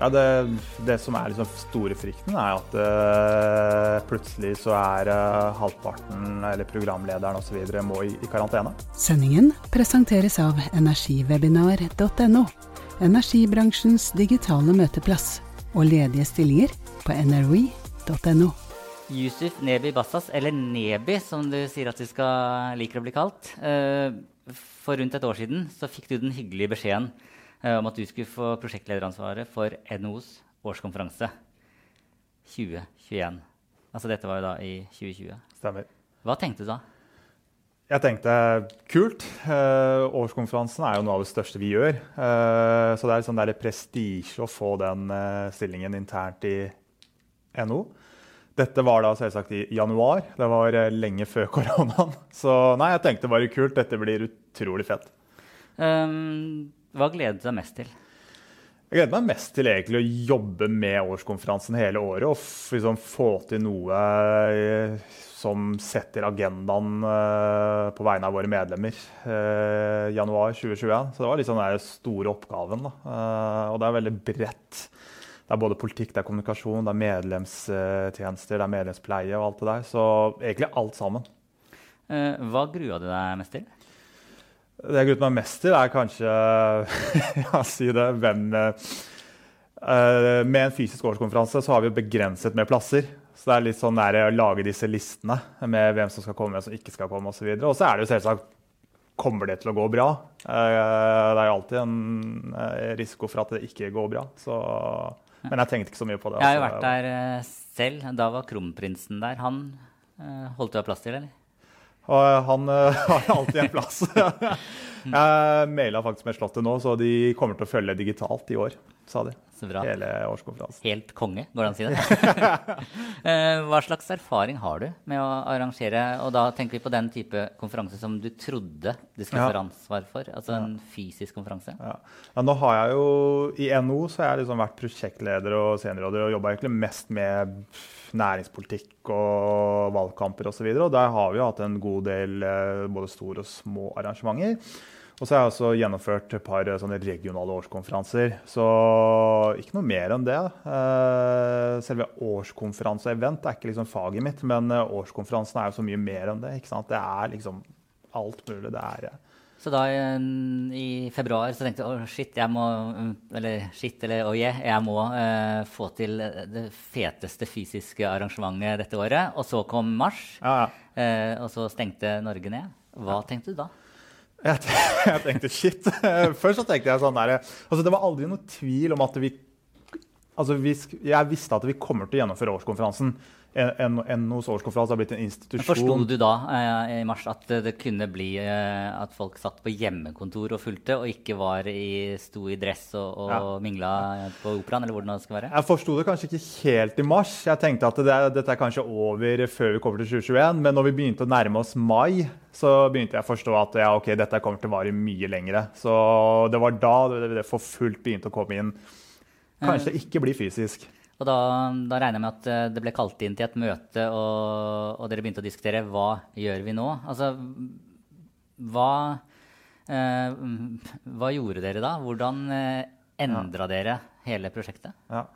Ja, det, det, som er liksom store frykten, er at uh, plutselig så er uh, halvparten eller programlederen osv. må i, i, karantene. Sendingen presenteres av energiwebinar.no. Energibransjens digitale møteplass. Og ledige stillinger på nrwe.no. Yusuf Nebi Bassas, eller Nebi som du sier at du skal liker å bli kalt. Uh, for rundt et år siden så fikk du den hyggelige beskjeden om at du skulle få prosjektlederansvaret for NOs årskonferanse 2021. Altså dette var jo da i 2020. Stemmer. Hva tenkte du da? Jeg tenkte kult. Eh, årskonferansen er jo noe av det største vi gjør. Eh, så det er sånn prestisje å få den eh, stillingen internt i NO. Dette var da selvsagt i januar. Det var lenge før koronaen. Så nei, jeg tenkte bare kult. Dette blir utrolig fett. Um, hva gleder du deg mest til? Jeg gleder meg mest til egentlig å jobbe med årskonferansen hele året og liksom få til noe eh, som setter agendaen uh, på vegne av våre medlemmer. Uh, januar 2021. Så det var liksom den store oppgaven. Uh, og det er veldig bredt. Det er både politikk, det er kommunikasjon, det er medlemstjenester, det er medlemspleie og alt det der. Så egentlig alt sammen. hva grua du deg mest til? Det jeg gruer meg mest til, er kanskje ja, si det, hvem uh, Med en fysisk årskonferanse så har vi jo begrenset med plasser. Så det er litt sånn der å lage disse listene med hvem som skal komme, hvem som ikke skal komme osv. Og så er det jo selvsagt Kommer det til å gå bra? Uh, det er jo alltid en uh, risiko for at det ikke går bra. Så, men jeg tenkte ikke så mye på det. Jeg har jo altså. vært der selv. Da var kronprinsen der. Han holdt du av plass til, eller? Og eh, han uh, har alltid en plass. jeg maila faktisk med Slottet nå, så de kommer til å følge digitalt i år, sa de. Hele årskonferansen. Helt konge, går det an å si det? Eh, hva slags erfaring har du med å arrangere, og da tenker vi på den type konferanse som du trodde du skulle få ansvar for? Altså en fysisk konferanse? Ja. ja. nå har jeg jo I NO så har jeg liksom vært prosjektleder og seniorråder og jobba egentlig mest med næringspolitikk og valgkamper osv. Og, så og der har vi jo hatt en god del eh, både store og små arrangementer. Og så har jeg også gjennomført et par sånne regionale årskonferanser. Så ikke noe mer enn det. Eh, selve årskonferanse og event er ikke liksom faget mitt, men eh, årskonferansen er jo så mye mer enn det. Det er liksom alt mulig. det er... Så da i februar så tenkte jeg oh, shit, jeg må Eller shit, eller oh yeah, jeg må uh, få til det feteste fysiske arrangementet dette året. Og så kom mars, ja, ja. Uh, og så stengte Norge ned. Hva ja. tenkte du da? Jeg, jeg, tenkte shit. Først så tenkte jeg sånn der, altså Det var aldri noe tvil om at vi altså vi, Jeg visste at vi kommer til å gjennomføre årskonferansen NOs årskonferanse har blitt en institusjon. Forsto du da eh, i mars at det kunne bli eh, at folk satt på hjemmekontor og fulgte, og ikke var i, sto i dress og, og ja. mingla på operaen? eller hvordan det skal være? Jeg forsto det kanskje ikke helt i mars. Jeg tenkte at det, dette er kanskje over før vi kommer til 2021. Men når vi begynte å nærme oss mai, så begynte jeg å forstå at ja, ok, dette kommer til å vare mye lengre. Så det var da det for fullt begynte å komme inn. Kanskje ikke bli fysisk. Og da, da, regner jeg med at eh, det ble kalt inn til et møte, og, og dere begynte å diskutere hva gjør vi nå? Altså, hva, eh, hva gjorde dere da? Hvordan eh, endra dere hele prosjektet? Ja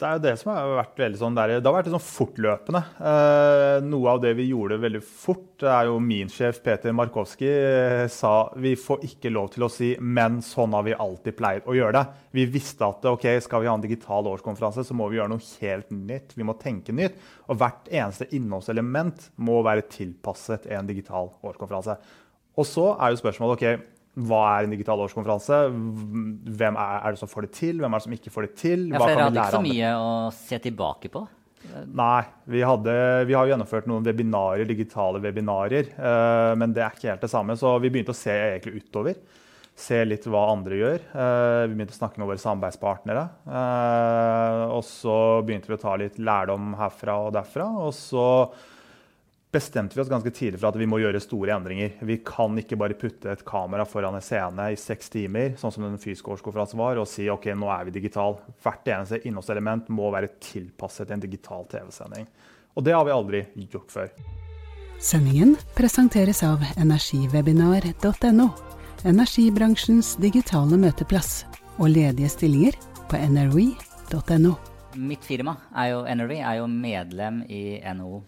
det er jo det som har vært veldig sånn der, Det har vært sånn fortløpende. Eh, noe av det vi gjorde veldig fort, det er jo min sjef Peter Markowski eh, sa vi får ikke lov til å si 'men sånn har vi alltid pleid å gjøre det'. Vi visste at ok, skal vi ha en digital årskonferanse, så må vi gjøre noe helt nytt. Vi må tenke nytt. Og hvert eneste innholdselement må være tilpasset en digital årskonferanse. Og så er jo spørsmålet ok, hva er en digital årskonferanse? Hvem er, er, det som får det til? Hvem er det som ikke får det til? Hva ja, for Dere hadde ikke så mye å se tilbake på? Nei. Vi, hadde, vi har gjennomført noen webinarer, digitale webinarer. Uh, men det er ikke helt det samme. Så vi begynte å se egentlig utover. Se litt hva andre gjør. Uh, vi begynte å snakke med våre samarbeidspartnere. Uh, og så begynte vi å ta litt lærdom herfra og derfra. Og så bestemte vi oss ganske tidlig for at vi må gjøre store endringer. Vi kan ikke bare putte et kamera foran en scene i seks timer, sånn som den fysiske årskonferansen var, og si ok, nå er vi digital. Hvert eneste innholdselement må være tilpasset en digital TV-sending. Og det har vi aldri gjort før. Sendingen presenteres av energiwebinar.no, energibransjens digitale møteplass, og ledige stillinger på nrv.no. Mitt firma, er jo, NRV, er jo medlem i NHO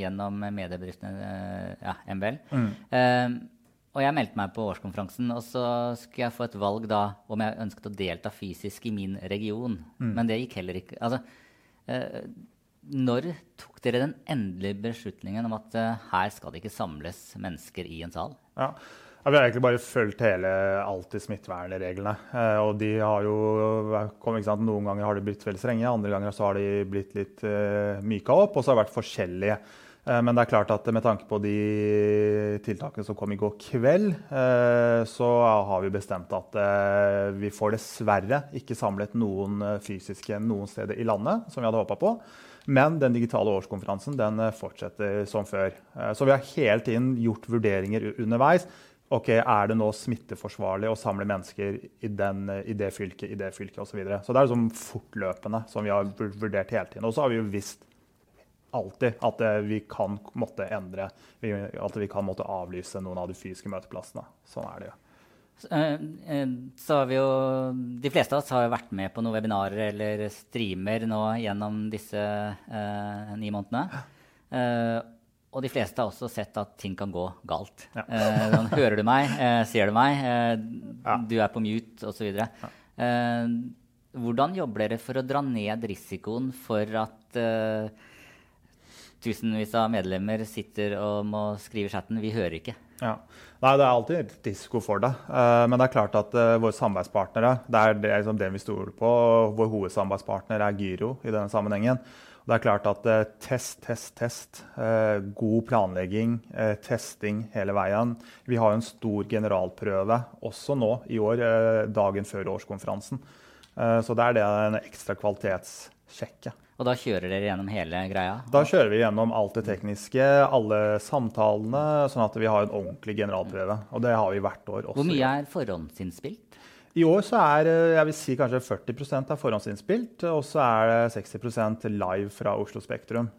gjennom mediebedriftene eh, ja, MBL. Eh, og jeg meldte meg på årskonferansen, og så skulle jeg få et valg da om jeg ønsket å delta fysisk i min region. Men det gikk heller ikke. Altså, eh, når tok dere den endelige beslutningen om at eh, her skal det ikke samles mennesker i en sal? Ja. Ja, vi har egentlig bare fulgt hele alltid smittevernreglene. Eh, og de har jo sant? Noen ganger har de blitt veldig strenge, andre ganger så har de blitt litt eh, myka opp. Og så har det vært forskjellige. Eh, men det er klart at med tanke på de tiltakene som kom i går kveld, så har vi bestemt at vi får dessverre ikke samlet noen fysiske noen steder i landet, som vi hadde håpa på. Men den digitale årskonferansen den fortsetter som før. Så vi har hele tiden gjort vurderinger underveis. Ok, Er det nå smitteforsvarlig å samle mennesker i, den, i det fylket, i det fylket osv. Så, videre. så det er liksom fortløpende som vi har vurdert hele tiden. Og så har vi jo visst alltid at eh, vi kan måtte endre, at vi kan måtte avlyse noen av de fysiske møteplassene. Sånn er det jo. Eh, eh, så har vi jo De fleste av oss har jo vært med på noen webinarer eller streamer nå gjennom disse eh, ni månedene. Eh, og de fleste har også sett at ting kan gå galt. Ja. Eh, sånn, hører du meg? Eh, ser du meg? Eh, Ja. Du er på mute, osv. Eh, hvordan jobber dere for å dra ned risikoen for at eh, tusenvis av medlemmer sitter og må skrive chatten 'vi hører ikke'? Ja. Nei, det er alltid risiko for det. Eh, men det er klart at eh, våre samarbeidspartnere, det er det, liksom det vi stoler på. Vår hovedsamarbeidspartner er Gyro i denne sammenhengen. Det er klart at eh, test, test, test. eh, god planlegging, eh, testing hele veien. Vi har en stor generalprøve også nå i år, dagen før årskonferansen. Eh, så det er det en ekstra kvalitetssjekke. Og da kjører dere gjennom hele greia? Da kjører vi gjennom alt det tekniske, alle samtalene, sånn at vi har en ordentlig generalprøve. Og det har vi hvert år også. Hvor mye er forhåndsinnspilt? I år så er eh, jeg vil si kanskje 40% er forhåndsinnspilt, og så er det 60% live fra Oslo Spektrum.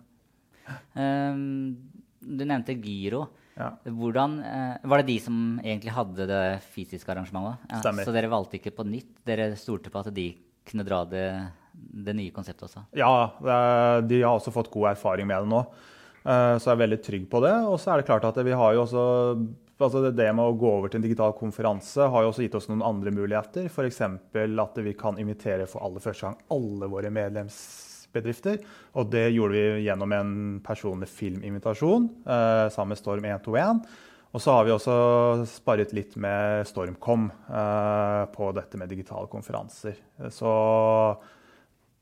Um, du nevnte Gyro. Ja. Hvordan, eh, var det de som egentlig hadde det fysiske arrangementet? Ja, Stemmer. Så dere valgte ikke på nytt? Dere stolte på at de kunne dra det, det nye konseptet også? Ja, de har også fått god erfaring med det nå, eh, så jeg er veldig trygg på det. Og så er det klart at vi har jo også altså det- med å gå over til en digital konferanse har jo også gitt oss noen andre muligheter. F.eks. at vi kan invitere for aller første gang alle våre medlemsbedrifter. Og det gjorde vi gjennom en personlig filminvitasjon eh, sammen med Storm 121. Og så har vi også sparret litt med Stormcom eh, på dette med digitale konferanser. Så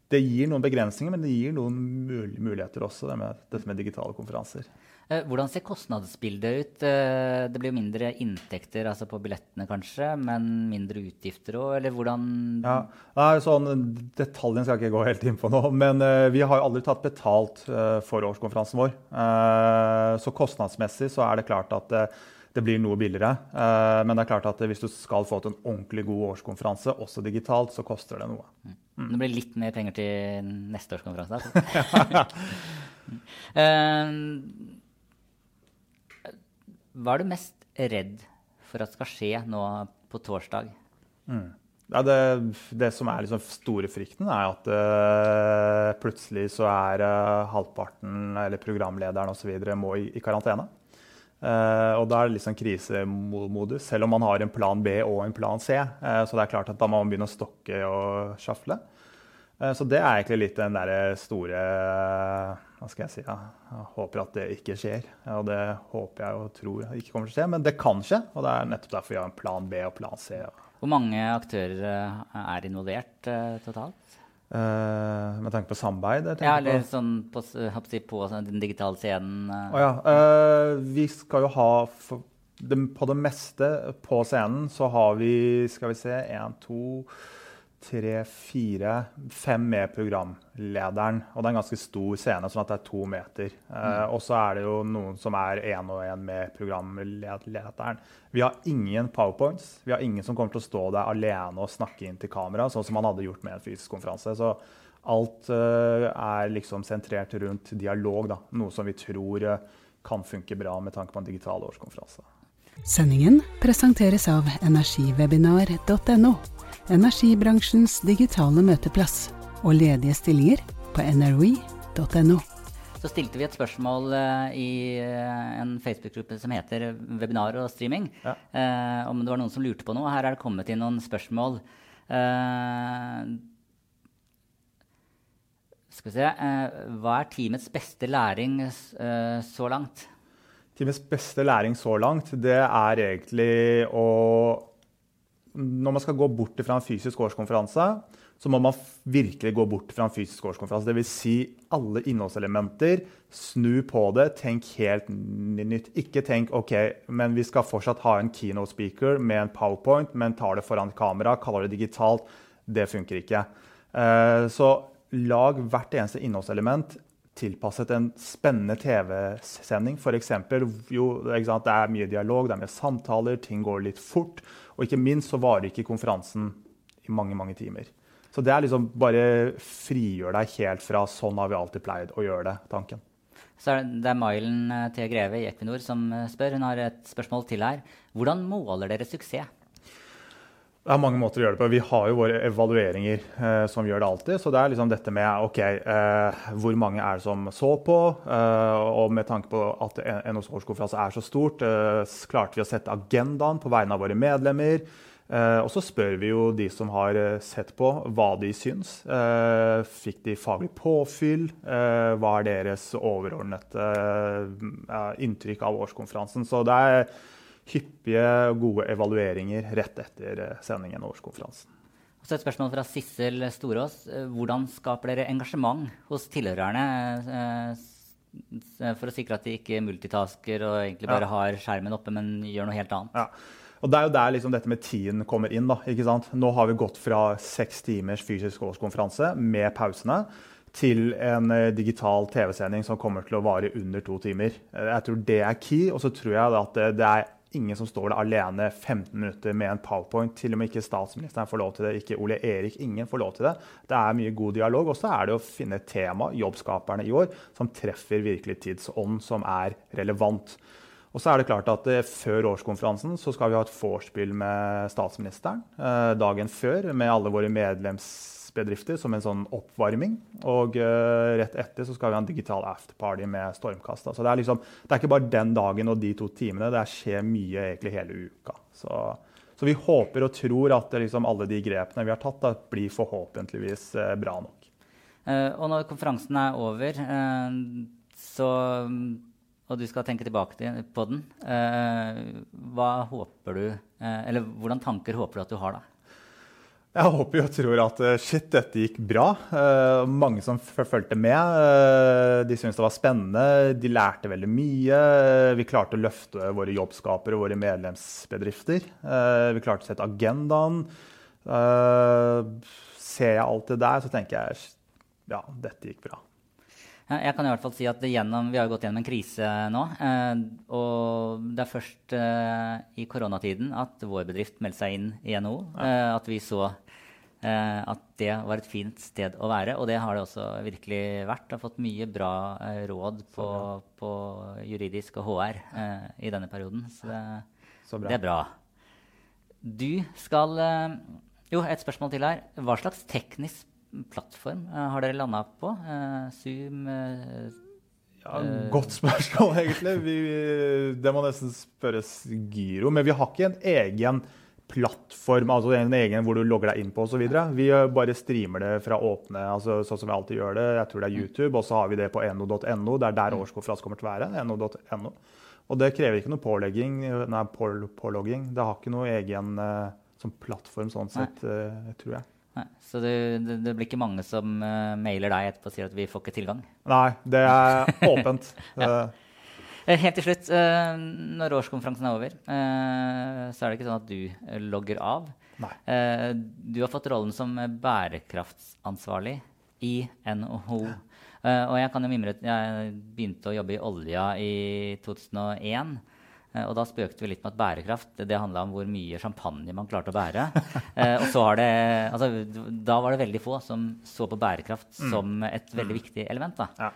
det gir noen begrensninger, men det gir noen mul muligheter også, det med, dette med digitale konferanser. Eh, Hvordan ser kostnadsbildet ut? Eh, Det blir mindre inntekter altså på billettene kanskje, men mindre utgifter òg, eller hvordan Ja, sånn, Detaljene skal jeg ikke gå helt inn på nå, men eh, vi har jo aldri tatt betalt for årskonferansen vår. Så kostnadsmessig så er det klart at det blir noe billigere. Eh, men det er klart at hvis du skal få til en ordentlig god årskonferanse, også digitalt, så koster det noe. Det blir litt mer penger til neste års konferanse. da. Eh, Hva er du mest redd for at skal skje nå på torsdag? Ja, det, det som er liksom store frykten, er at uh, plutselig så er uh, halvparten, eller programlederen osv., må i, i karantene. Eh, og da er det litt sånn krisemodus, selv om man har en plan B og en plan C. eh, så det er klart at da må man begynne å stokke og sjafle. Eh, så det er egentlig litt den der store Hva skal jeg si? Ja, jeg håper at det ikke skjer. Og det håper jeg og tror ikke kommer til å skje, men det kan skje. Og det er nettopp derfor vi har en plan B og plan C. Hvor mange aktører er involvert totalt? Eh, med tanke på samarbeid? Ja, eller på. sånn på, på sånn den digitale scenen? Uh. Oh, ja. uh, vi skal jo ha for de, på det meste på scenen så har vi skal vi se, én, to, tre, fire, fem med programlederen. Og det er en ganske stor scene, sånn at det er to meter. Eh, og så er det jo noen som er én og én med programlederen. Vi har ingen powerpoints. Vi har ingen som kommer til å stå der alene og snakke inn til kamera, sånn som man hadde gjort med en fysisk konferanse. Så alt eh, er liksom sentrert rundt dialog, da. Noe som vi tror eh, kan funke bra med tanke på en digital årskonferanse. Sendingen presenteres av energiwebinar.no, energibransjens digitale møteplass, og ledige stillinger på nrwe.no. Så stilte vi et spørsmål eh, i eh, en Facebook-gruppe som heter Webinar og streaming, Ja. eh, om det var noen som lurte på noe. Her er det kommet inn noen spørsmål. Eh, skal vi se eh, Hva er teamets beste læring eh, så langt? Teamets beste læring så langt, det er egentlig å Når man skal gå bort fra en fysisk årskonferanse, så må man virkelig gå bort fra en fysisk årskonferanse. Dvs. Si alle innholdselementer. Snu på det, tenk helt nytt. Ikke tenk OK, men vi skal fortsatt ha en keynote speaker med en powerpoint, men tar det foran kamera, kaller det digitalt. Det funker ikke. Eh, Så lag hvert eneste innholdselement tilpasset en spennende TV-sending. F.eks. jo, det er mye dialog, det er mye samtaler, ting går litt fort. Og ikke minst så varer ikke konferansen i mange, mange timer. Så det er liksom bare frigjør deg helt fra 'sånn har vi alltid pleid å gjøre det', tanken. Så er det er Mailen eh, T. Greve i Equinor som eh, spør. Hun har et spørsmål til her. Hvordan måler dere suksess? Det er mange måter å gjøre det på. Vi har jo våre evalueringer eh, som gjør det alltid. Så det er liksom dette med OK, eh, hvor mange er det som så på? Eh, og med tanke på at NHOs årskonferanse er så stort, eh, klarte vi å sette agendaen på vegne av våre medlemmer. Eh, og så spør vi jo de som har eh, sett på, hva de syns. Fikk de faglig påfyll? Hva er deres overordnede eh, inntrykk av årskonferansen? Så det er hyppige og gode evalueringer rett etter eh, sendingen av årskonferansen. Og så et spørsmål fra Sissel Storås. Eh, Hvordan skaper dere engasjement hos tilhørerne eh, for å sikre at de ikke multitasker og egentlig bare Ja. har skjermen oppe, men gjør noe helt annet? Ja. Og Det er jo der liksom dette med tiden kommer inn. da, ikke sant? Nå har vi gått fra seks timers fysisk årskonferanse med pausene til en digital TV-sending som kommer til å vare under to timer. Jeg tror det er key. Og så tror jeg at det er ingen som står der alene 15 minutter med en powerpoint. Til og med ikke statsministeren får lov til det, ikke Ole Erik. Ingen får lov til det. Det er mye god dialog. Og så er det å finne et tema, jobbskaperne i år, som treffer virkelig tidsånd, som er relevant. Og så er det klart at eh, Før årskonferansen så skal vi ha et vorspiel med statsministeren eh, dagen før med alle våre medlemsbedrifter som en sånn oppvarming. Og uh, rett etter så skal vi ha en digital afterparty med stormkast. da. Så det er, liksom, det er ikke bare den dagen og de to timene. Det skjer mye egentlig hele uka. Så, så vi håper og tror at liksom, alle de grepene vi har tatt, da, blir forhåpentligvis uh, bra nok. Uh, og når konferansen er over, eh, så, og du skal tenke tilbake på den, eh, hva håper du, eh, eller hvordan tanker håper du at du har da? Jeg håper og tror at eh, shit, dette gikk bra. Uh, mange som fulgte med. Uh, de syntes det var spennende. De lærte veldig mye. Vi klarte å løfte våre jobbskapere og våre medlemsbedrifter. Vi klarte å sette agendaen. Ser jeg alt det der, så tenker jeg ja, dette gikk bra. Eh, Jeg kan i hvert fall si at gjennom, Vi har gått gjennom en krise nå. Eh, og det er først eh, i koronatiden at vår bedrift meldte seg inn i NHO. Ja. at vi så eh, at det var et fint sted å være. Og det har det også virkelig vært. Jeg har fått mye bra eh, råd på, på juridisk og HR eh, i denne perioden. Så det, Så bra. det er bra. Du skal eh, Jo, et spørsmål til her. Hva slags teknisk plattform eh, har dere landa på? Eh, Zoom eh, Ja, godt spørsmål, egentlig. Vi, det må nesten spørres Gyro. Men vi har ikke en egen plattform, altså en egen hvor du logger deg inn på osv. Vi bare streamer det fra åpne, altså sånn som vi alltid gjør det. Jeg tror det er YouTube, og så har vi det på no.no. Det er der årskonferansen kommer til å være. no.no. Og det krever ikke noe pålegging, nei, pålogging. Det har ikke noe egen sånn plattform sånn sett, nei. tror jeg. Nei, så det, det, det blir ikke mange som uh, mailer deg etterpå og sier at vi får ikke tilgang? Nei, det er åpent. ja. Eh, helt til slutt, uh, når årskonferansen er over, uh, så er det ikke sånn at du logger av. Du har fått rollen som bærekraftsansvarlig i NHO. Og jeg kan jo mimre jeg begynte å jobbe i olja i 2001. Eh, og da spøkte vi litt med at bærekraft det handla om hvor mye champagne man klarte å bære. Eh, og så har det, altså, da var det veldig få som så på bærekraft mm. som et veldig mm. viktig element. Ja.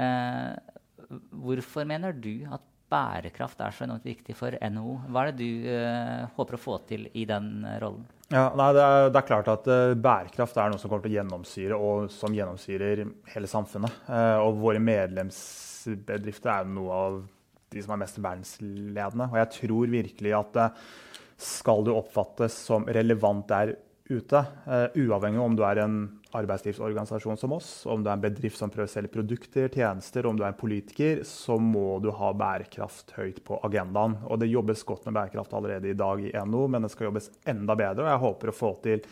Eh, hvorfor mener du at bærekraft er så enormt viktig for NHO? Hva er det du eh, håper å få til i den rollen? Ja, nei, det, er, det, er, klart at uh, Bærekraft er noe som kommer til å gjennomsyre og som gjennomsyrer hele samfunnet. Uh, og våre medlemsbedrifter er noe av de som er mest verdensledende. Og jeg tror virkelig at eh, skal du oppfattes som relevant der ute, uh, uavhengig om du er en arbeidslivsorganisasjon som oss, om du er en bedrift som prøver å selge produkter, tjenester, om du er en politiker, så må du ha bærekraft høyt på agendaen. Og det jobbes godt med bærekraft allerede i dag i NO, men det skal jobbes enda bedre. Og jeg håper å få til,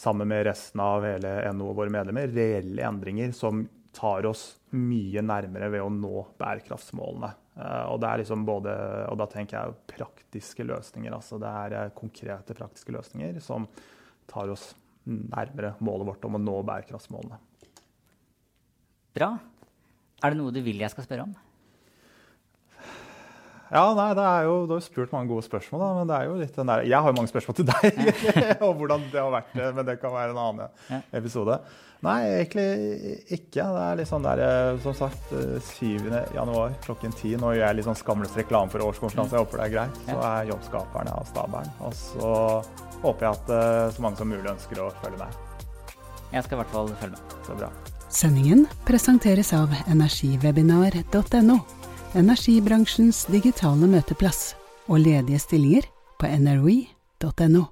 sammen med resten av hele NO og våre medlemmer, reelle endringer som tar oss mye nærmere ved å nå bærekraftsmålene. Eh, og, det er liksom både, og da tenker jeg praktiske løsninger. altså Det er eh, konkrete praktiske løsninger som tar oss nærmere målet vårt om å nå bærekraftsmålene. Bra. Er det noe du vil jeg skal spørre om? Ja, nei, det er jo, Du har jo spurt mange gode spørsmål, da, men det er jo litt den der, jeg har jo mange spørsmål til deg. og hvordan det har vært, men det kan være en annen episode. Nei, egentlig ikke. Det er litt sånn der, eh, som sagt, 7. Eh, januar klokken 10. Nå gjør jeg litt sånn skamløs reklame for årskonferanse. Jeg håper det er greit. Så er jobbskaperne av stabelen. Og så håper jeg at eh, så mange som mulig ønsker å følge med. Jeg skal i hvert fall følge med. Så bra. Sendingen presenteres av energiwebinar.no. Energibransjens digitale møteplass. Og ledige stillinger på nrwe.no.